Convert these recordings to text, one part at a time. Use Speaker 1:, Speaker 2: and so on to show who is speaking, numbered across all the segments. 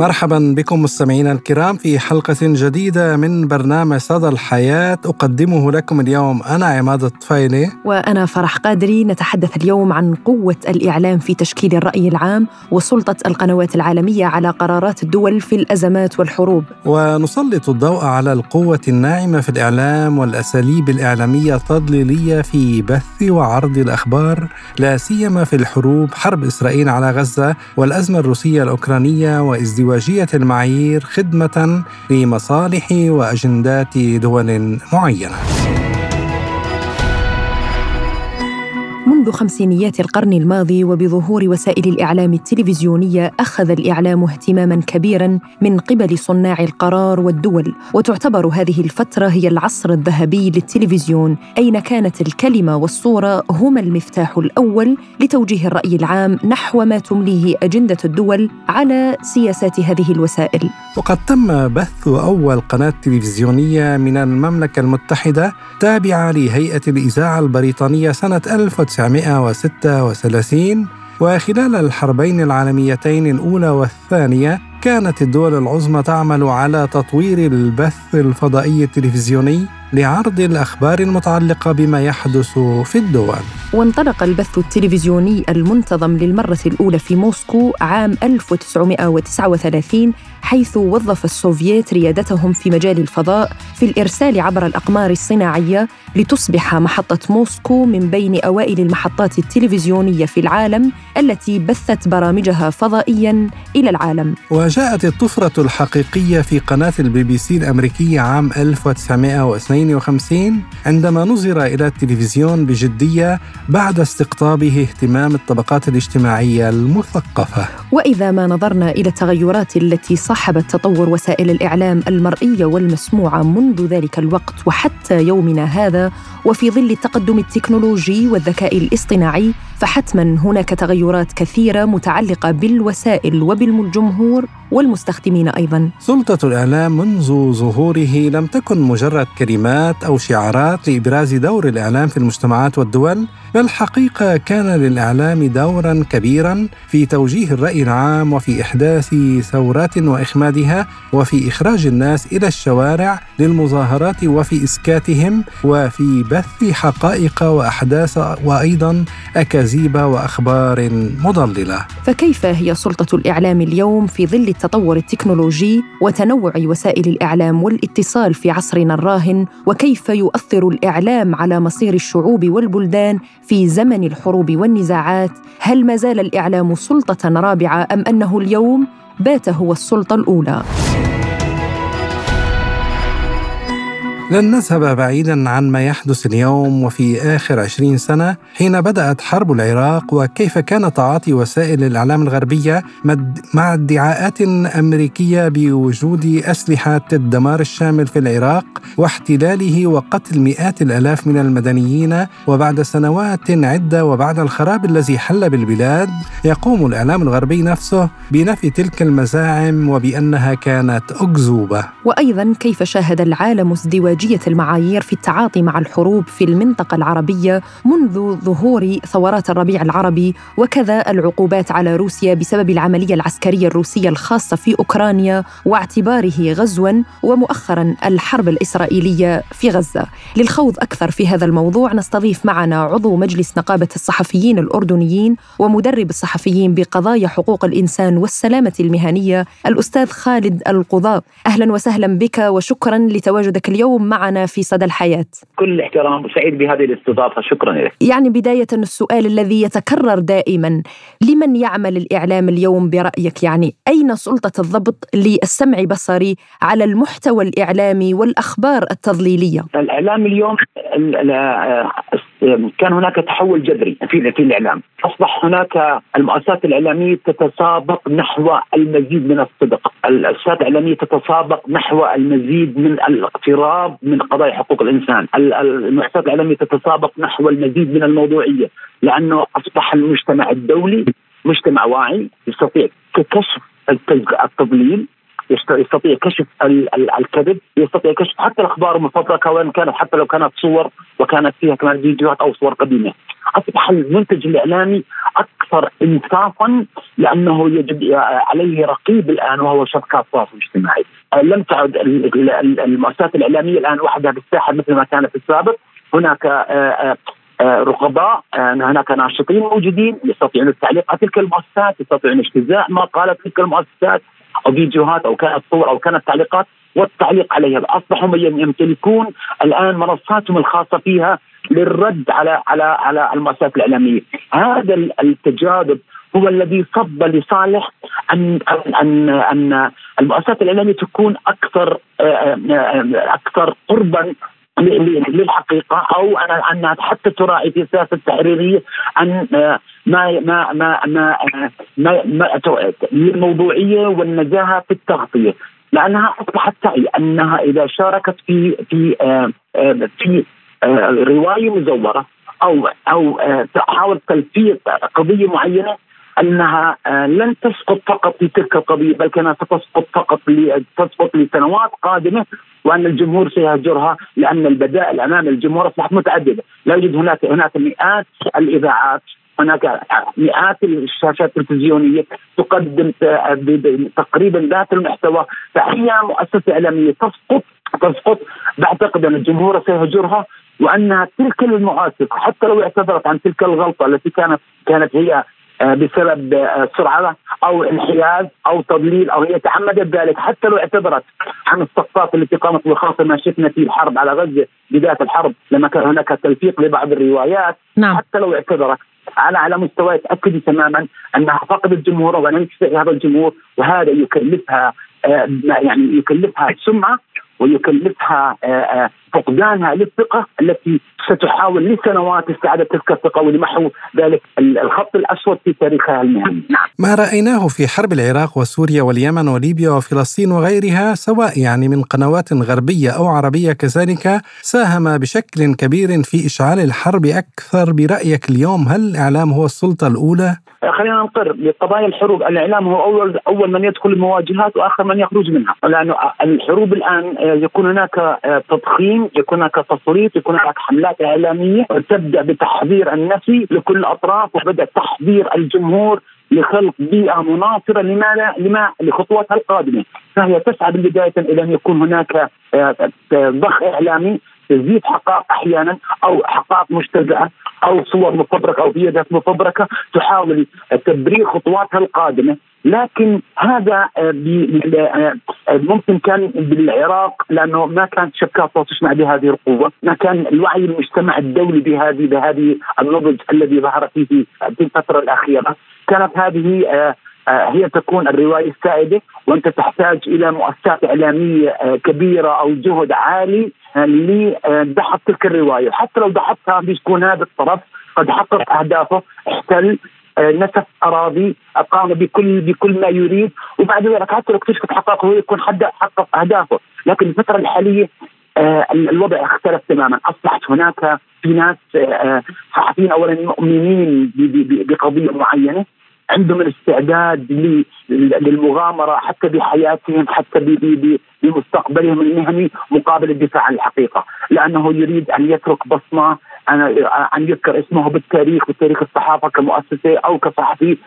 Speaker 1: مرحبا بكم مستمعينا الكرام في حلقة جديدة من برنامج صدى الحياة. أقدمه لكم اليوم أنا عماد الطفيلي.
Speaker 2: وأنا فرح قادري. نتحدث اليوم عن قوة الإعلام في تشكيل الرأي العام وسلطة القنوات العالمية على قرارات الدول في الأزمات والحروب.
Speaker 1: ونسلط الضوء على القوة الناعمة في الإعلام والأساليب الإعلامية التضليلية في بث وعرض الأخبار لا سيما في الحروب حرب إسرائيل على غزة والأزمة الروسية الأوكرانية وازدواج ازدواجية المعايير خدمة لمصالح وأجندات دول معينة.
Speaker 2: منذ خمسينيات القرن الماضي وبظهور وسائل الإعلام التلفزيونية أخذ الإعلام اهتماما كبيرا من قبل صناع القرار والدول وتعتبر هذه الفترة هي العصر الذهبي للتلفزيون أين كانت الكلمة والصورة هما المفتاح الأول لتوجيه الرأي العام نحو ما تمليه أجندة الدول على سياسات هذه الوسائل.
Speaker 1: وقد تم بث أول قناة تلفزيونية من المملكة المتحدة تابعة لهيئة الإذاعة البريطانية سنة 1900 1936 وخلال الحربين العالميتين الأولى والثانية كانت الدول العظمى تعمل على تطوير البث الفضائي التلفزيوني لعرض الأخبار المتعلقة بما يحدث في الدول.
Speaker 2: وانطلق البث التلفزيوني المنتظم للمرة الأولى في موسكو عام 1939 حيث وظف السوفييت ريادتهم في مجال الفضاء في الإرسال عبر الأقمار الصناعية لتصبح محطة موسكو من بين أوائل المحطات التلفزيونية في العالم التي بثت برامجها فضائيا إلى العالم.
Speaker 1: وجاءت الطفرة الحقيقية في قناة البي بي سي الأمريكية عام 1952 عندما نظر إلى التلفزيون بجدية بعد استقطابه اهتمام الطبقات الاجتماعية المثقفة.
Speaker 2: وإذا ما نظرنا إلى التغيرات التي صاحبت تطور وسائل الإعلام المرئية والمسموعة منذ ذلك الوقت وحتى يومنا هذا وفي ظل التقدم التكنولوجي والذكاء الاصطناعي فحتما هناك تغيرات كثيرة متعلقة بالوسائل وبالجمهور والمستخدمين أيضا.
Speaker 1: سلطة الإعلام منذ ظهوره لم تكن مجرد كلمات أو شعارات لإبراز دور الإعلام في المجتمعات والدول، بل حقيقة كان للإعلام دورا كبيرا في توجيه الرأي العام وفي إحداث ثورات وإخمادها وفي إخراج الناس إلى الشوارع للمظاهرات وفي إسكاتهم وفي بث حقائق وأحداث وأيضا أكاذيب وأخبار مضللة.
Speaker 2: فكيف هي سلطة الإعلام اليوم في ظل التطور التكنولوجي وتنوع وسائل الإعلام والاتصال في عصرنا الراهن وكيف يؤثر الإعلام على مصير الشعوب والبلدان في زمن الحروب والنزاعات؟ هل ما زال الإعلام سلطة رابعة أم أنه اليوم بات هو السلطة الأولى؟
Speaker 1: لن نذهب بعيدا عن ما يحدث اليوم وفي آخر عشرين سنة حين بدأت حرب العراق وكيف كان تعاطي وسائل الإعلام الغربية مع ادعاءات أمريكية بوجود أسلحة الدمار الشامل في العراق واحتلاله وقتل مئات الآلاف من المدنيين وبعد سنوات عدة وبعد الخراب الذي حل بالبلاد يقوم الإعلام الغربي نفسه بنفي تلك المزاعم وبأنها كانت أكذوبة.
Speaker 2: وأيضا كيف شاهد العالم ازدواج ازدواجيه المعايير في التعاطي مع الحروب في المنطقة العربية منذ ظهور ثورات الربيع العربي وكذا العقوبات على روسيا بسبب العملية العسكرية الروسية الخاصة في أوكرانيا واعتباره غزوا ومؤخرا الحرب الإسرائيلية في غزة. للخوض أكثر في هذا الموضوع نستضيف معنا عضو مجلس نقابة الصحفيين الأردنيين ومدرب الصحفيين بقضايا حقوق الإنسان والسلامة المهنية الأستاذ خالد القضاء. أهلا وسهلا بك وشكرا لتواجدك اليوم معنا في صدى الحياة.
Speaker 3: كل الاحترام وسعيد بهذه الاستضافة. شكرا لك.
Speaker 2: يعني بداية السؤال الذي يتكرر دائما لمن يعمل الإعلام اليوم برأيك؟ يعني أين سلطة الضبط للسمع بصري على المحتوى الإعلامي والأخبار التضليلية؟
Speaker 3: الإعلام اليوم كان هناك تحول جذري في في الإعلام، أصبح هناك المؤسسات الإعلامية تتسابق نحو المزيد من الصدق، المؤسسات الإعلامية تتسابق نحو المزيد من الاقتراب من قضايا حقوق الإنسان، المؤسسات الإعلامية تتسابق نحو المزيد من الموضوعية، لأنه أصبح المجتمع الدولي مجتمع واعي يستطيع كشف التضليل يستطيع كشف الكذب يستطيع كشف حتى الأخبار المفبركه وان كانت حتى لو كانت صور وكانت فيها كمان فيديوهات أو صور قديمة. أصبح المنتج الإعلامي أكثر انصافا لأنه يجب عليه رقيب الآن وهو شبكات التواصل الاجتماعي لم تعد المؤسسات الإعلامية الآن وحدها بالساحة مثل ما كانت في السابق. هناك آه، آه، رقباء هناك ناشطين موجودين يستطيعون التعليق على تلك المؤسسات يستطيعون اجتزاء ما قالت تلك المؤسسات. أو فيديوهات أو كانت صور أو كانت تعليقات والتعليق عليها. أصبحوا يمتلكون الآن منصاتهم الخاصة فيها للرد على على على المؤسسات الإعلامية، هذا التجاذب هو الذي صب لصالح ان ان ان المؤسسات الإعلامية تكون أكثر آه، أكثر قربا للحقيقة أو انها حتى تراعي في السياسة التحريريه أن ما ما ما ما ما, ما الموضوعيه والنزاهة في التغطية. لأنها أصبحت تعي أنها إذا شاركت في في في رواية مزورة أو أو تحاول تلفيق قضية معينة أنها آه، لن تسقط فقط في تلك القضية بل كانت ستسقط فقط تسقط لسنوات قادمة وأن الجمهور سيهجرها لأن البدائل أمام الجمهور أصبحت متعددة، لا يوجد هناك هناك مئات الإذاعات هناك مئات الشاشات التلفزيونية تقدم تقريبا ذات المحتوى فاي مؤسسة إعلامية. تسقط تسقط. بعتقد أن الجمهور سيهجرها وأنها تلك المؤسسة حتى لو اعتذرت عن تلك الغلطة التي كانت كانت هي آه، بسبب آه، سرعة أو انحياز أو تضليل أو هي تعمدت ذلك حتى لو اعتذرت عن السقطات التي قامت بخاصه ما شفنا في الحرب على غزة بداية الحرب لما كان هناك تلفيق لبعض الروايات نعم. حتى لو اعتذرت على على مستوى تاكدي تماما أنها فقدت جمهورها ولن هذا الجمهور وهذا يكلفها آه، يعني يكلفها سمعة ويكلفها آه، آه، فقدانها للثقة التي ستحاول لسنوات استعادة تلك الثقة ولمحو ذلك الخط الأسود في تاريخها المهني. نعم.
Speaker 1: ما رأيناه في حرب العراق وسوريا واليمن وليبيا وفلسطين وغيرها سواء يعني من قنوات غربية أو عربية كذلك ساهم بشكل كبير في إشعال الحرب أكثر برأيك اليوم هل الإعلام هو السلطة الأولى؟
Speaker 3: خلينا نقر بقضايا الحروب الإعلام هو اول أول من يدخل المواجهات وآخر من يخرج منها لأنه الحروب الآن يكون هناك تضخيم يكون هناك تسليط يكون هناك حملات إعلامية تبدا بتحذير النفي لكل الاطراف وبدأ تحذير الجمهور لخلق بيئة مناصرة لما لما لخطواتها القادمة، فهي تسعى بالبداية إلى أن يكون هناك ضخ إعلامي. تزيد حقائق أحيانا أو حقائق مجتزاه أو صور مفبركة أو فيديوهات مفبركة تحاول تبرير خطواتها القادمة. لكن هذا آه، آه، ممكن كان بالعراق لأنه ما كانت شبكات تسمع بهذه القوة، ما كان الوعي المجتمع الدولي بهذه بهذه النضج الذي ظهر فيه في الفترة الأخيرة، كانت هذه آه، هي تكون الرواية السائدة وأنت تحتاج إلى مؤسسات إعلامية كبيرة أو جهد عالي لدحض تلك الرواية، حتى لو دحضتها بيكون هذا الطرف قد حقق أهدافه احتل آه، نسف أراضي قام بكل بكل ما يريد وبعد ذلك حتى لو اكتشفت حقائقه هو يكون حقق أهدافه، لكن الفترة الحالية آه الوضع اختلف تماما، أصبحت هناك في ناس آه صحفيين اولا مؤمنين بقضية معينة. عندهم الاستعداد للمغامرة حتى بحياتهم حتى بمستقبلهم المهني مقابل الدفاع عن الحقيقة، لأنه يريد أن يترك بصمة ان يذكر اسمه بالتاريخ بتاريخ الصحافة كمؤسسة أو كصحفي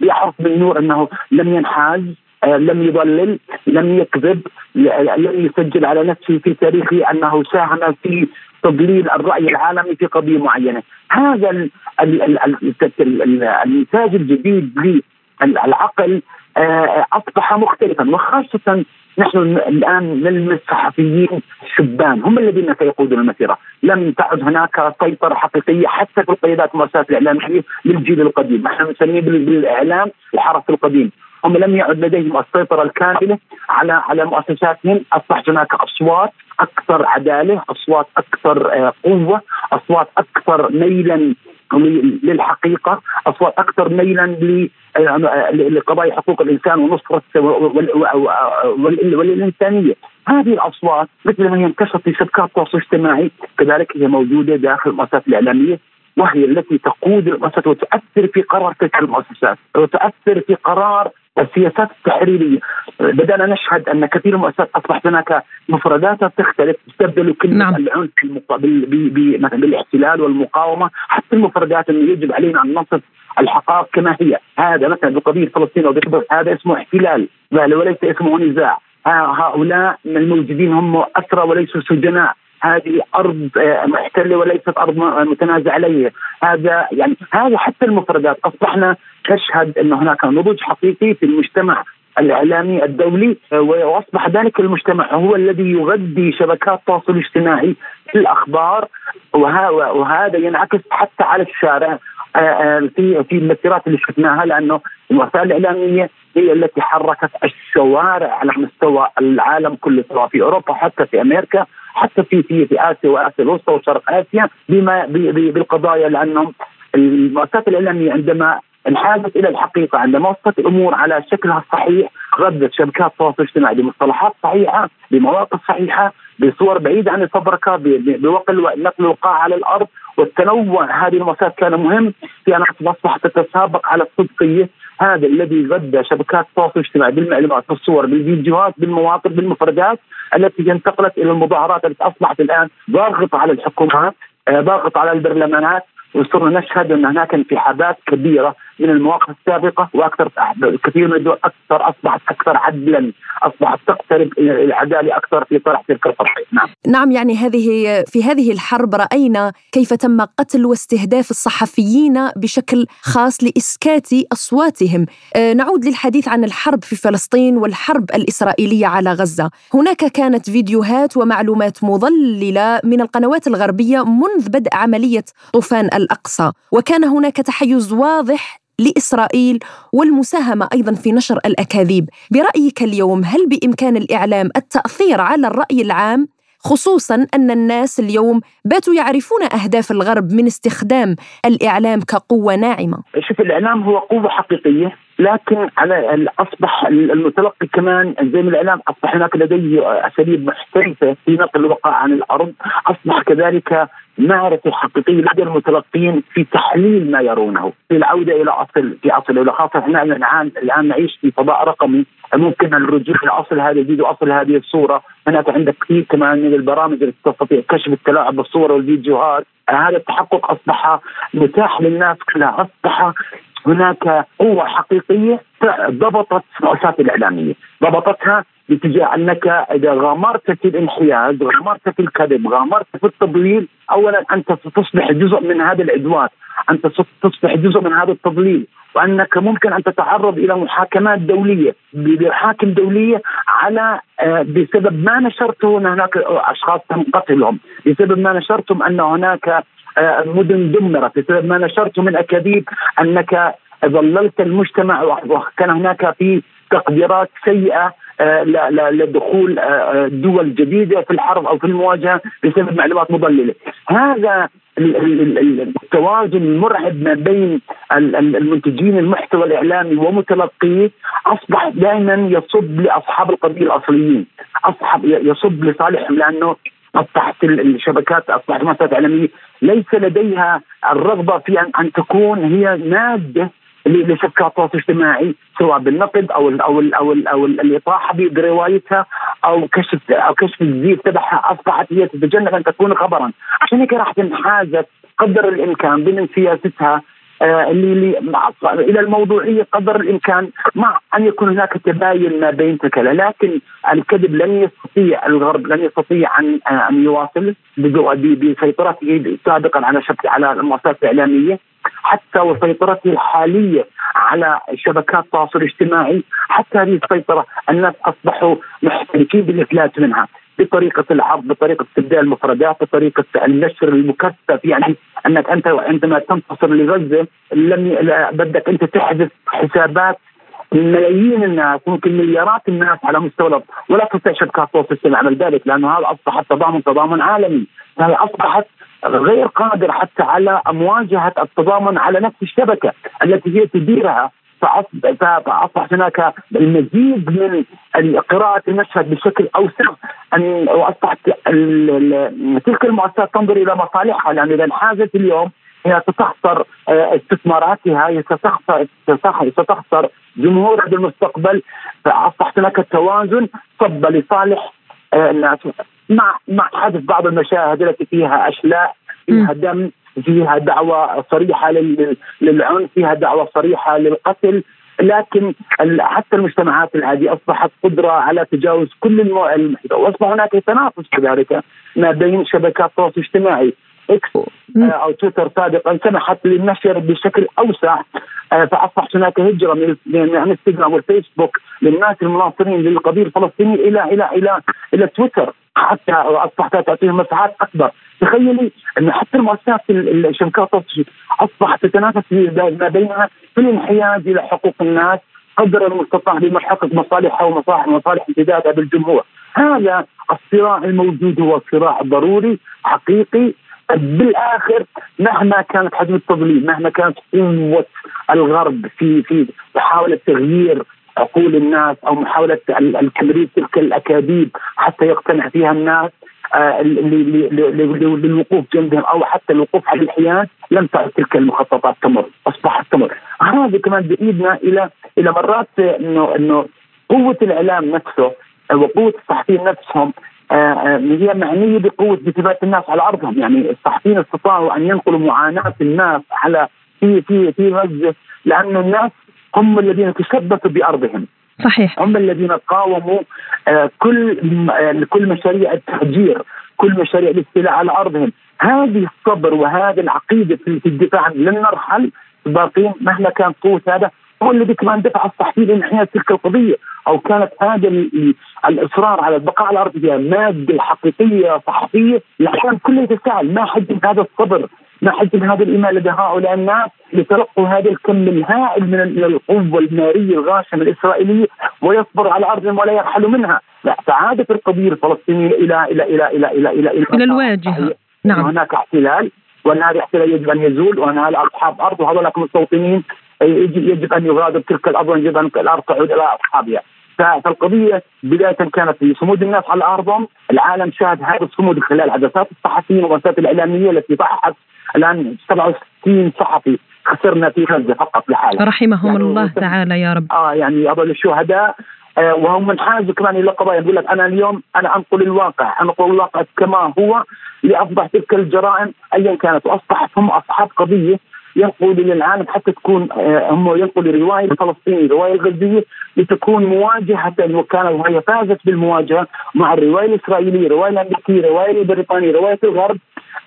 Speaker 3: بيعرف بالنور أنه لم ينحاز آه، لم يضلل لم يكذب لم يسجل على نفسه في تاريخه أنه ساهم في تضليل الرأي العالمي في قضية معينة. هذا الانتاج الجديد للعقل آه، أصبح مختلفا. وخاصة نحن الآن نلمس صحفيين شبان هم الذين سيقودون المسيرة، لم تعد هناك سيطرة حقيقية حتى في القيادات المؤسسات الإعلامية للجيل القديم، نحن نسميه بالإعلام الحرس القديم، هم لم يعد لديهم السيطرة الكاملة على على مؤسساتهم، أصبحت هناك أصوات أكثر عدالة، أصوات أكثر آه، قوة، أصوات أكثر ميلا للحقيقة، أصوات أكثر ميلا لقضايا حقوق الإنسان ونصرة وللانسانيه، هذه الأصوات مثل ما هي انكشفت في شبكات التواصل الاجتماعي كذلك هي موجودة داخل المؤسسات الإعلامية وهي التي تقود المؤسسات وتؤثر في قرار تلك المؤسسات وتؤثر في قرار السياسات التحريرية. بدأنا نشهد أن كثير من المؤسسات أصبحت هناك مفرداتها تختلف تستبدل كلمة نعم. العنف بالاحتلال والمقاومة. حتى المفردات أنه يجب علينا أن نصف الحقائق كما هي. هذا مثلا بقضية فلسطين أو هذا اسمه احتلال وليس اسمه نزاع. هؤلاء الموجودين هم أسرى وليسوا سجناء. هذه أرض آه، محتلة وليست أرض متنازع عليها هذا يعني هذه حتى المفردات. أصبحنا نشهد إن هناك نضوج حقيقي في المجتمع الإعلامي الدولي آه، وأصبح ذلك المجتمع هو الذي يغذي شبكات التواصل الاجتماعي في الأخبار وهذا ينعكس حتى على الشارع آه، في في المسيرات اللي شفناها لأنه الوسائل الإعلامية هي التي حركت الشوارع على مستوى العالم كله سواء في أوروبا حتى في أمريكا. حتى في في في آسيا وآسيا الوسطى وشرق آسيا بما بالقضايا لأنهم المؤسسات الإعلامية عندما انحازت إلى الحقيقة عندما وصفت الأمور على شكلها الصحيح غذت شبكات التواصل الاجتماعي بمصطلحات صحيحة بمواقف صحيحة بصور بعيدة عن الفبركة بوقل نقل الوقاع على الأرض والتنوع. هذه المؤسسات كان مهم في أن أصبحت تتسابق على الصدقية هذا الذي غذى شبكات التواصل الاجتماعي بالمعلومات بالصور بالفيديوهات بالمواقف بالمفردات التي انتقلت إلى المظاهرات التي أصبحت الآن ضاغطه على الحكومات آه، ضاغط على البرلمانات. وصرنا نشهد أن هناك انسحابات كبيرة من المواقف السابقة وأكثر كثير من الدول أكثر أصبحت أكثر عدلا، أصبحت تقترب إلى العدالة أكثر في طرح تلك القضايا،
Speaker 2: نعم. نعم يعني هذه في هذه الحرب رأينا كيف تم قتل واستهداف الصحفيين بشكل خاص لإسكات أصواتهم. آه، نعود للحديث عن الحرب في فلسطين والحرب الإسرائيلية على غزة. هناك كانت فيديوهات ومعلومات مضللة من القنوات الغربية منذ بدء عملية طوفان الأقصى، وكان هناك تحيز واضح لإسرائيل والمساهمة أيضا في نشر الأكاذيب، برأيك اليوم هل بإمكان الإعلام التأثير على الرأي العام؟ خصوصا أن الناس اليوم باتوا يعرفون أهداف الغرب من استخدام الإعلام كقوة ناعمة.
Speaker 3: شوف الإعلام هو قوة حقيقية لكن على أصبح المتلقي كمان زي ما الإعلام أصبح هناك لديه أساليب محترفه في نقل الوقائع عن الأرض، أصبح كذلك معرفة حقيقية لدى المتلقين في تحليل ما يرونه، في العودة إلى اصل في أصل إلى خاصة إحنا الان الآن نعيش في فضاء رقمي ممكن الرجوع إلى أصل هذا الفيديو أصل هذه الصورة، هناك عندك كثير كمان من البرامج التي تستطيع كشف التلاعب بالصور والفيديوهات، هذا التحقق أصبح متاح للناس كلها، أصبح هناك قوة حقيقية ضبطت المؤسسات الإعلامية. ضبطتها باتجاه أنك إذا غامرت في الانحياز غامرت في الكذب غامرت في التضليل أولا أنت ستصبح جزء من هذا العدوان. أنت تصبح جزء من هذا التضليل. وأنك ممكن أن تتعرض إلى محاكمات دولية بمحاكم دولية على آه، بسبب ما نشرته أن هناك أشخاص تم قتلهم، بسبب ما نشرتم أن هناك آه، مدن دمرت بسبب ما نشرته من أكاذيب أنك ضللت المجتمع وكان هناك في تقديرات سيئة آه، لدخول دول جديدة في الحرب أو في المواجهة بسبب معلومات مضللة. هذا التوازن المرعب ما بين المنتجين المحتوى الإعلامي ومتلقيه أصبح دائما يصب لأصحاب القضية الأصليين، أصحاب يصب لصالحهم لأنه أصبحت الشبكات أصبحت المؤسسات الاعلاميه ليس لديها الرغبة في ان, أن تكون هي ماده لشبكات التواصل الاجتماعي سواء بالنقد أو ال أو ال أو ال أو الإطاحة بروايتها أو كشف أو كشف الزيف تبعها أصبحت هي تتجنب أن تكون خبرا. عشان هيك راح تنحاز قدر الإمكان ضمن سياستها آه، اللي إلى الموضوعية قدر الإمكان مع أن يكون هناك تباين ما بين تكلا لكن الكذب لن يستطيع الغرب لن يستطيع أن آه، أن يواصل بسيطرته سابقا على شبكه على المؤسسات الاعلاميه حتى وسيطرته الحالية على شبكات التواصل الاجتماعي حتى هذه السيطرة الناس أصبحوا محترفين بالافلات منها بطريقة العرض بطريقة استبدال المفردات بطريقة النشر المكثف يعني أنك أنت عندما تنتصر لغزة لم بدك أنت تحذف حسابات ملايين الناس ممكن مليارات الناس على مستوى الأرض. ولا تستطيع شبكات التواصل الاجتماعي ذلك لأنه هذا أصبح التضامن تضامن عالمي. فهي أصبحت غير قادرة حتى على مواجهة التضامن على نفس الشبكة التي هي تديرها. فاصبح هناك المزيد من قراءه المشهد بشكل أوسع. وأصبحت تلك المؤسسات تنظر إلى مصالحها. لأن إذا انحازت اليوم هي ستخسر آه، استثماراتها هي ستخسر ستخسر جمهورها بالمستقبل. فأصبحت هناك توازن صب لصالح الناس مع مع حدث بعض المشاهد التي فيها أشلاء فيها دم فيها دعوة صريحة للعنف فيها دعوة صريحة للقتل. لكن حتى المجتمعات هذه أصبحت قدرة على تجاوز كل المحيط واصبح هناك تنافس كذلك ما بين شبكات التواصل الاجتماعي إكس آه، أو تويتر سابقا. سمحت للنشر بشكل أوسع. آه، فاصبحت هناك هجرة من من إنستغرام والفيسبوك للناس المناصرين للقضية الفلسطينية إلى إلى إلى إلى تويتر. حتى أصبحت تعطيهم مساحات أكبر. تخيلي أن حتى المؤسسات الشبكات اصبحت تتنافس ما بينها في الانحياز إلى حقوق الناس قدر المستطاع لمحقق مصالحها ومصالح مصالح امتدادها بالجمهور. هذا الصراع الموجود هو صراع ضروري حقيقي بالآخر مهما كانت حجم التضليل مهما كانت قوة الغرب في في محاولة تغيير عقول الناس أو محاولة التمرير تلك الأكاذيب حتى يقتنع فيها الناس آه، للوقوف جنبهم أو حتى الوقوف على الحياد لم تعد تلك المخططات تمر أصبحت تمر. هذا كمان بيعيدنا إلى إلى مرات انه إنه قوة الإعلام نفسه وقوة الصحفيين نفسهم آه، آه، هي معنية بقوة بثبات الناس على أرضهم. يعني الصحفيين استطاعوا أن ينقلوا معاناة الناس على في في في غزه لأنه الناس هم الذين تشبثوا بأرضهم.
Speaker 2: صحيح.
Speaker 3: هم الذين قاوموا آه، كل كل مشاريع التهجير كل مشاريع الاستيلاء على أرضهم. هذه الصبر وهذه العقيدة في الدفاع لن نرحل باقين مهما كان قوة هذا. هو الذي كمان دفع الصحفيين لانحياز تلك القضية أو كانت هذا الإصرار على البقاء على الأرض فيها مادة حقيقية صحفية الاحيان كلها يتساءل ما حجم هذا الصبر ما حجم هذا الإيمان لدى هؤلاء الناس لتلقوا هذا الكم الهائل من القوة النارية الغاشمة الإسرائيلية ويصبروا على أرضهم ولا يرحلوا منها، لا فعادت القضية الفلسطينيه إلى إلى إلى إلى إلى إلى إلى,
Speaker 2: إلى الواجهة.
Speaker 3: نعم. هناك احتلال وان هذا الاحتلال يجب أن يزول وان هؤلاء أصحاب أرض وهذول مستوطنين يجب أن يغادر تلك الأرض ويجب أن الأرض تعود إلى أصحابها. فالقضية بداية كانت في صمود الناس على ارضهم، العالم شاهد هذا الصمود خلال عدسات الصحفيين والمؤسسات الإعلامية التي ضحت الآن 67 صحفي خسرنا في غزه فقط لحالها
Speaker 2: رحمهم يعني الله تعالى يا رب.
Speaker 3: آه يعني هذول الشهداء آه وهم منحازوا كمان إلى قضايا. يقول لك أنا اليوم أنا أنقل الواقع. أنقل الواقع كما هو لافضح تلك الجرائم ايا كانت. وأصبحت هم أصحاب قضية. ينقل للعالم حتى تكون آه، هم ينقل الروايه الفلسطينيه الروايه الغزيه لتكون مواجهة وكان وهي فازت بالمواجهة مع الرواية الإسرائيلية، الروايه الأمريكية، الروايه البريطانية، رواية الغرب.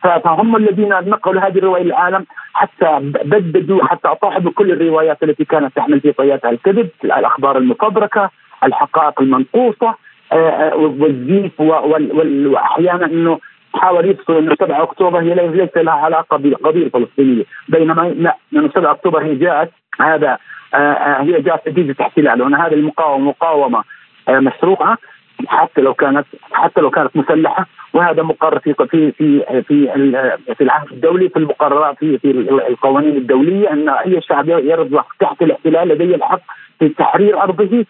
Speaker 3: فهم الذين نقلوا هذه الرواية للعالم حتى بددوا حتى اطاحوا بكل الروايات التي كانت تحمل في طياتها الكذب، الأخبار المفبركة، الحقائق المنقوصة آه، آه، والزيف وأحيانا إنه حاول يفصل إنه 7 أكتوبر هي ليس لها علاقة بالقضية الفلسطينيه بينما لا لأنه 7 أكتوبر هي جاءت هذا آه، آه، هي جاءت نتيجه احتلال وان هذه المقاومه مقاومة آه، مشروعه حتى لو كانت حتى لو كانت مسلحة. وهذا مقرر في في في في في العهد الدولي في المقررات في في القوانين الدولية أن أي شعب يرضى تحت الاحتلال لديه الحق في تحرير أرضه.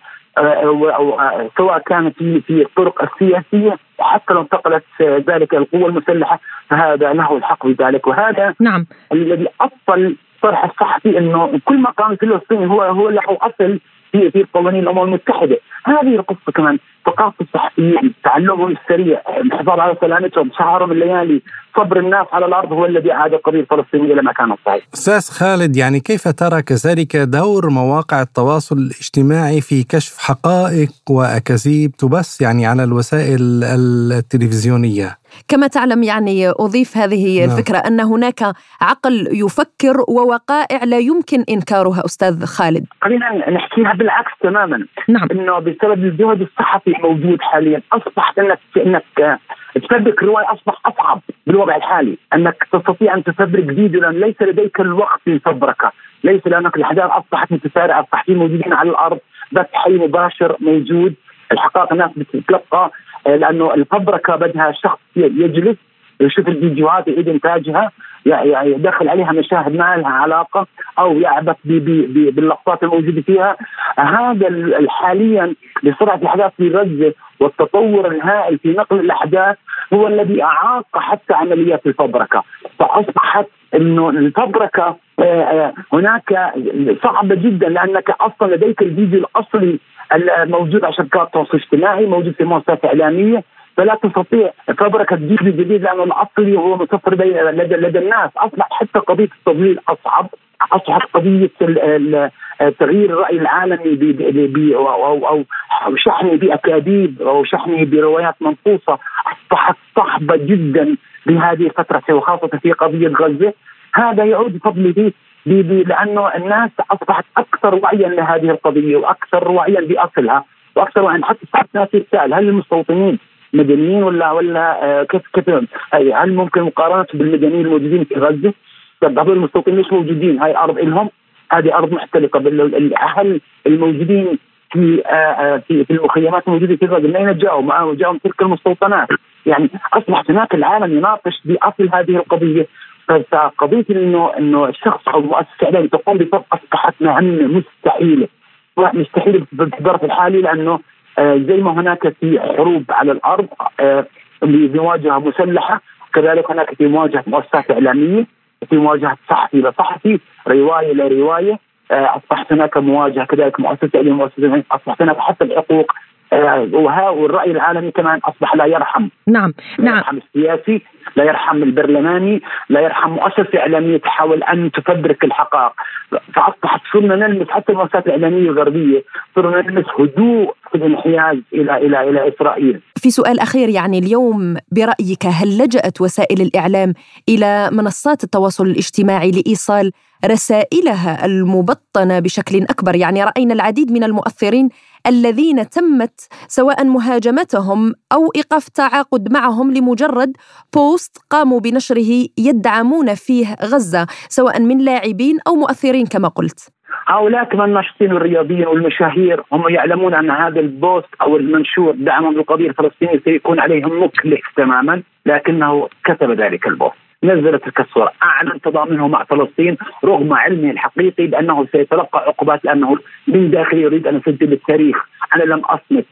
Speaker 3: سواء كانت في في الطرق السياسية حتى لو انتقلت ذلك القوه المسلحة فهذا له الحق بذلك وهذا
Speaker 2: نعم.
Speaker 3: الذي أصل طرح الصحفي إنه كل مقام فلسطيني هو هو له أصل في في قوانين الامم المتحدة، هذه القصة كمان ثقافه الصحفيين، تعلمهم السريع، الحفاظ على سلامتهم، سهرهم الليالي، صبر الناس على الأرض هو الذي أعاد القضية الفلسطينيه إلى مكانها الصحيح.
Speaker 1: أستاذ خالد يعني كيف ترى كذلك دور مواقع التواصل الاجتماعي في كشف حقائق وأكاذيب تبث يعني على الوسائل التلفزيونية؟
Speaker 2: كما تعلم يعني أضيف هذه نعم. الفكرة أن هناك عقل يفكر ووقائع لا يمكن إنكارها أستاذ خالد.
Speaker 3: خلينا نحكيها بالعكس تماما.
Speaker 2: نعم.
Speaker 3: أنه بسبب الجهد الصحفي الموجود حاليا أصبحت أنك أنك تفبرك رواية أصبح أصعب بالوضع الحالي. أنك تستطيع أن تفبرك فيديو لأن ليس لديك الوقت للفبركة ليس لأنك الأحداث أصبحت متسارعة الصحفيين موجودين على الأرض بث حي مباشر موجود. الحقائق الناس بتتلقى. لأنه الفبركة بدها شخص يجلس يشوف الفيديوهات يعيد إنتاجها يدخل عليها مشاهد ما لها علاقة أو يعبث باللقطات الموجودة فيها. هذا حاليا لسرعه الأحداث في غزة والتطور الهائل في نقل الأحداث هو الذي أعاق حتى عمليات الفبركة. فأصبحت إنه الفبركة آه، آه، هناك صعبة جدا لأنك أصلا لديك الفيديو الأصلي الموجود على شبكات التواصل الاجتماعي موجود في مؤسسات إعلامية فلا تستطيع فبركه فيديو جديد لأنه الأصلي هو متوفر لدى, لدى الناس. أصبح حتى قضية التضليل اصعب اصبحت قضية تغيير الرأي العالمي أو أو شحنه بأكاذيب أو شحنه بروايات منقوصة. اصبحت صعبه جدا بهذه الفترة وخاصة في قضية غزة. هذا يعود بفضله لأنه الناس أصبحت أكثر وعيا لهذه القضية وأكثر وعيا بأصلها وأكثر وعيا. حتى صارت ناس تسال هل المستوطنين مدنيين ولا ولا آه، كيف كيف هل ممكن مقارنة بالمدنيين الموجودين في غزة؟ طب هذول المستوطنين مش موجودين؟ هاي أرض لهم هذه أرض محترقه الاهل الموجودين في آه، آه، في في المخيمات الموجودة في غزة؟ من أين جاءوا؟ معهم جاءوا من تلك المستوطنات. يعني أصبحت هناك العالم يناقش بأصل هذه القضية. فقضية انه إنه الشخص أو المؤسسه الاعلاميه تقوم بفرض أصبحت مهمة مستحيلة. مستحيله في الظرف الحالي لأنه آه، زي ما هناك في حروب على الأرض بمواجهة مسلحة كذلك هناك في مواجهة مؤسسات إعلامية في مواجهة صحفي لصحفي رواية لرواية آه، أصبحت هناك مواجهة كذلك مؤسسة إلى مؤسسة أصبحت هناك حتى الحقوق آه، والرأي العالمي كمان أصبح لا يرحم.
Speaker 2: نعم
Speaker 3: لا
Speaker 2: نعم.
Speaker 3: يرحم السياسي لا يرحم البرلماني لا يرحم مؤسسة إعلامية تحاول أن تفبرك الحقائق. فأصبحت صرنا نلمس حتى المؤسسات الإعلامية الغربية صرنا نلمس هدوء في الانحياز إلى إلى إلى إسرائيل.
Speaker 2: في سؤال أخير يعني اليوم برأيك هل لجأت وسائل الإعلام إلى منصات التواصل الاجتماعي لإيصال رسائلها المبطنة بشكل أكبر؟ يعني رأينا العديد من المؤثرين الذين تمت سواء مهاجمتهم أو إيقاف التعاقد معهم لمجرد بوست قاموا بنشره يدعمون فيه غزة سواء من لاعبين أو مؤثرين كما قلت.
Speaker 3: هؤلاء كمان الناشطين الرياضيين والمشاهير هم يعلمون أن هذا ال post أو المنشور دعما للقضيه الفلسطينيه سيكون عليهم مكلف تماما لكنه كتب ذلك ال post نزل تلك الصورة أعلن تضامنه مع فلسطين رغم علمه الحقيقي بأنه سيتلقى عقوبات لأنه من داخله يريد أن يسجل التاريخ أنا لم أصمت.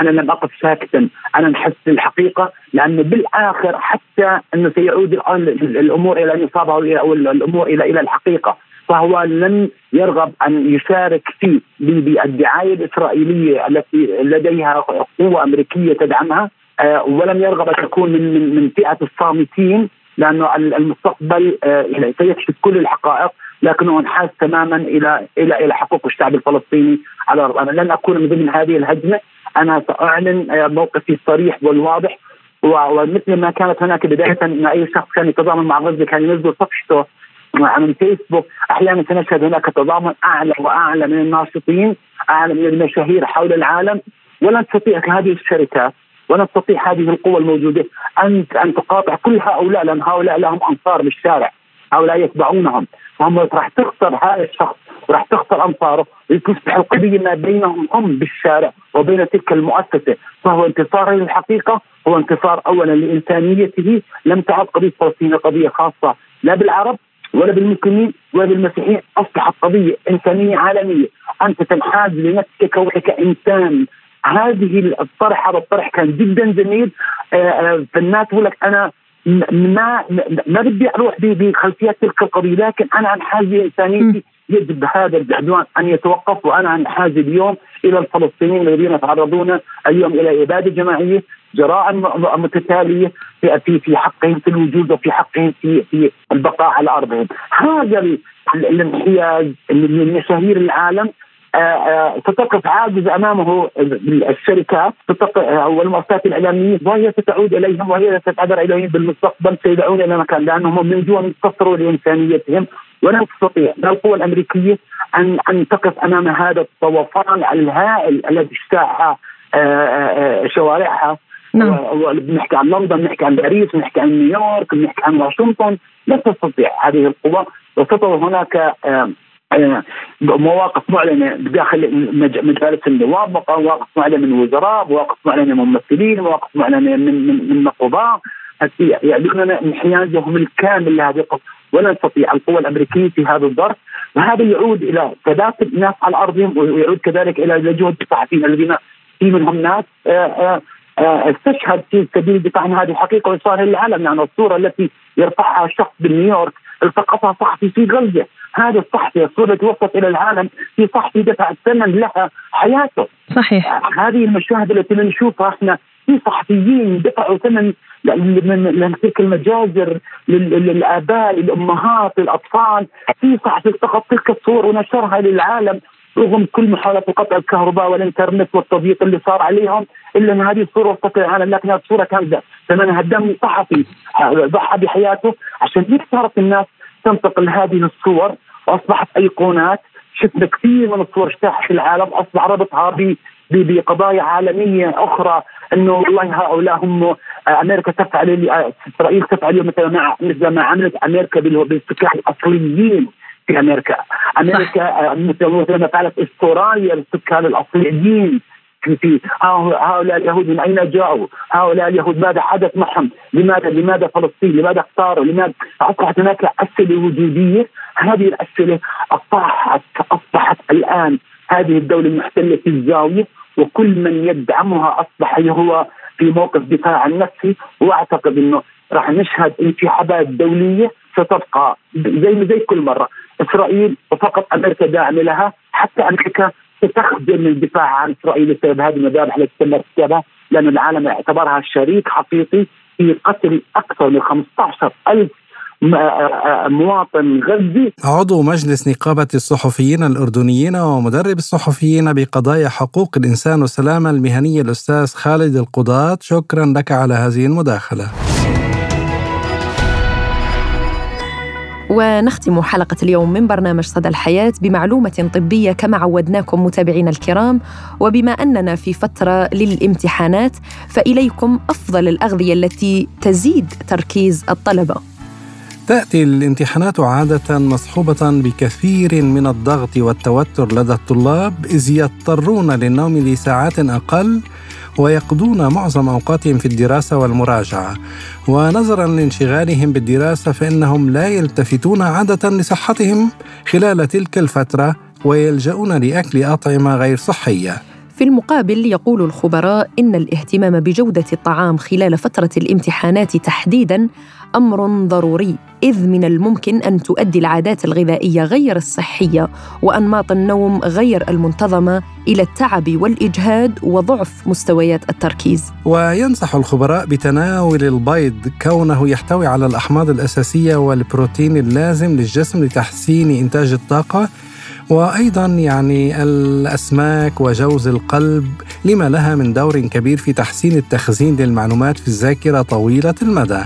Speaker 3: أنا لم أقف ساكتا. أنا نحزت للحقيقة لأنه بالآخر حتى أنه سيعود الأمور إلى النصابه أو الأمور إلى إلى الحقيقة. فهو لن يرغب أن يشارك في بالدعاية الإسرائيلية التي لديها قوة أمريكية تدعمها آه، ولم يرغب أن تكون من من فئة الصامتين. لأنه المستقبل آه، يعني سيكشف كل الحقائق لكنه انحاز تماما إلى إلى إلى حقوق الشعب الفلسطيني على الأرض، أنا لن أكون من ضمن هذه الهجمة، أنا سأعلن آه، موقفي الصريح والواضح ومثل ما كانت هناك بداية إن أي شخص كان يتضامن مع غزة كان ينزل صفحته عن الفيسبوك. أحيانا سنشهد هناك تضامن أعلى وأعلى من الناشطين أعلى من المشاهير حول العالم. ولن تستطيع هذه الشركات. ولا تستطيع هذه القوى الموجودة ان أن تقاطع كل هؤلاء لأن هؤلاء لهم أنصار بالشارع هؤلاء يتبعونهم. فهم راح تخسر هذا الشخص وراح تخسر أنصاره وتصبح القضية ما بينهم هم بالشارع وبين تلك المؤسسة. فهو انتصار للحقيقه هو انتصار اولا لإنسانيته لم تعد قضية فلسطين قضية خاصة لا بالعرب ولا بالمسلمين ولا بالمسيحيين. أصبحت قضية إنسانية عالمية. أنت تنحاز لنفسك كونك انسان هذه الطرح هذا الطرح كان جدا جميل. آه، آه، فالناس تقول لك أنا ما ما بدي أروح بخلفيات تلك القضية لكن أنا انحاز انسانيتي يجب هذا العدوان أن يتوقف وأنا انحاز اليوم إلى الفلسطينيين الذين يتعرضون اليوم إلى إبادة جماعية جرائم متتالية في في حقهم في الوجود وفي حقهم في في البقاء على أرضهم، هذا الانحياز من مشاهير العالم ستقف عاجز أمامه الشركات أو المؤسسات الإعلامية وهي ستعود إليهم وهي ستعبر إليهم بالمستقبل سيدعون إلى مكان لأنهم من جوا انتصروا لإنسانيتهم ولن تستطيع لا القوى الأمريكية أن أن تقف أمام هذا الطوفان الهائل الذي اجتاح آه، شوارعها. نعم. بنحكي عن لندن بنحكي عن باريس بنحكي عن نيويورك بنحكي عن واشنطن لا تستطيع هذه القوى وستظل هناك آه، مواقف معلنة بداخل مجالس النواب، مواقف معلنة من وزراء، مواقف معلنة من ممثلين، مواقف معلنة من من من قضاء يعلنون انحيازهم الكامل لهذه القضية. ولا تستطيع القوى الأمريكية في هذا الظرف. وهذا يعود إلى ثبات الناس على ارضهم ويعود كذلك إلى جهد الصحفيين الذين في منهم ناس آه، آه، استشهد في سبيل الدفاع عن هذه الحقيقة وإظهارها للعالم يعني الصورة التي يرفعها شخص بنيويورك التقطها صحفي في غزه هذا الصحفي التي وصلت إلى العالم في صحفي دفع الثمن لها حياته.
Speaker 2: صحيح.
Speaker 3: هذه المشاهد التي نشوفها إحنا في صحفيين دفعوا ثمن من تلك المجازر للآباء للأمهات للأطفال. في صحفي التقط تلك الصور ونشرها للعالم. رغم كل محاولات قطع الكهرباء والإنترنت والتضييق اللي صار عليهم إلا أن هذه الصورة وصلت للعالم لكنها صوره كانت ثمنها الدم صحفي ضحى بحياته عشان هيك صارت الناس تنتقل هذه الصور وأصبحت أيقونات. شفنا كثير من الصور اجتاحت العالم أصبح ربطها بقضايا عالمية أخرى إنه والله هؤلاء هم أمريكا تفعل إسرائيل تفعل مثلا مثل ما عملت أمريكا بالسكان الأصليين. في أمريكا، أمريكا مثل ما فعلت استراليا بالسكان الأصليين في هؤلاء اليهود من أين جاءوا؟ هؤلاء اليهود ماذا حدث معهم؟ لماذا لماذا فلسطين؟ لماذا اختاروا؟ لماذا أصبحت هناك أسئلة وجودية هذه الأسئلة اصبحت أصبحت الآن هذه الدولة المحتلة في الزاوية وكل من يدعمها أصبح هو في موقف دفاع عن نفسه وأعتقد إنه راح نشهد انسحابات دولية ستبقى زي زي كل مرة إسرائيل وفقط أمريكا داعمة لها حتى أمريكا ستخجل من الدفاع عن إسرائيل بسبب هذه المذابح التي تم ارتكابها لأن العالم اعتبرها شريك حقيقي في قتل أكثر من 15 ألف مواطن غزي.
Speaker 1: عضو مجلس نقابة الصحفيين الأردنيين ومدرب الصحفيين بقضايا حقوق الإنسان والسلامة المهنية الأستاذ خالد القضاة. شكرا لك على هذه المداخلة.
Speaker 2: ونختم حلقة اليوم من برنامج صدى الحياة بمعلومة طبية كما عودناكم متابعينا الكرام وبما أننا في فترة للامتحانات فإليكم أفضل الأغذية التي تزيد تركيز الطلبة.
Speaker 1: تأتي الامتحانات عادة مصحوبة بكثير من الضغط والتوتر لدى الطلاب إذ يضطرون للنوم لساعات أقل ويقضون معظم أوقاتهم في الدراسة والمراجعة. ونظرا لانشغالهم بالدراسة فإنهم لا يلتفتون عادة لصحتهم خلال تلك الفترة ويلجؤون لأكل أطعمة غير صحية.
Speaker 2: في المقابل يقول الخبراء إن الاهتمام بجودة الطعام خلال فترة الامتحانات تحديدا أمر ضروري إذ من الممكن أن تؤدي العادات الغذائية غير الصحية وأنماط النوم غير المنتظمة إلى التعب والإجهاد وضعف مستويات التركيز.
Speaker 1: وينصح الخبراء بتناول البيض كونه يحتوي على الأحماض الأساسية والبروتين اللازم للجسم لتحسين إنتاج الطاقة وأيضا يعني الأسماك وجوز القلب لما لها من دور كبير في تحسين التخزين للمعلومات في الذاكرة طويلة المدى.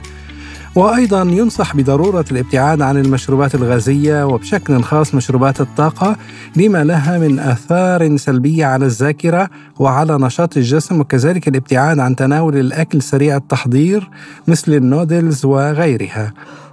Speaker 1: وأيضا ينصح بضرورة الابتعاد عن المشروبات الغازية وبشكل خاص مشروبات الطاقة لما لها من آثار سلبية على الذاكرة وعلى نشاط الجسم وكذلك الابتعاد عن تناول الأكل سريع التحضير مثل النودلز وغيرها.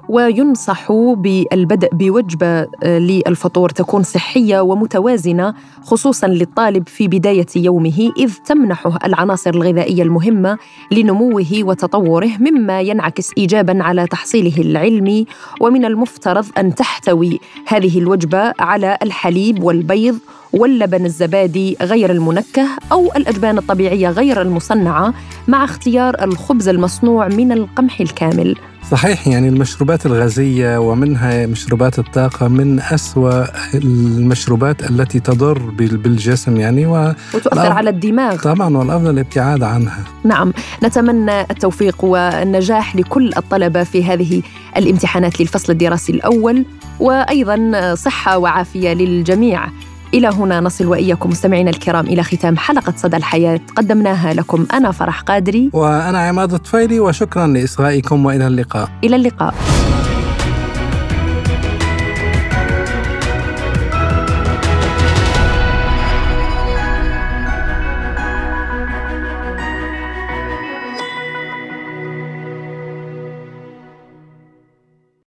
Speaker 2: وينصح بالبدء بوجبة آه، للفطور تكون صحية ومتوازنة خصوصا للطالب في بداية يومه إذ تمنحه العناصر الغذائية المهمة لنموه وتطوره مما ينعكس ايجابا على تحصيله العلمي. ومن المفترض أن تحتوي هذه الوجبة على الحليب والبيض واللبن الزبادي غير المنكه أو الأجبان الطبيعية غير المصنعة مع اختيار الخبز المصنوع من القمح الكامل.
Speaker 1: صحيح يعني المشروبات الغازية ومنها مشروبات الطاقة من أسوأ المشروبات التي تضر بالجسم يعني
Speaker 2: و... وتؤثر على الدماغ.
Speaker 1: طبعا والأفضل الابتعاد عنها.
Speaker 2: نعم. نتمنى التوفيق والنجاح لكل الطلبة في هذه الامتحانات للفصل الدراسي الأول وأيضا صحة وعافية للجميع. إلى هنا نصل وإياكم مستمعينا الكرام إلى ختام حلقة صدى الحياة. قدمناها لكم أنا فرح قادري.
Speaker 1: وأنا عماد الطفيلي وشكرا لإصغائكم وإلى اللقاء.
Speaker 2: إلى اللقاء.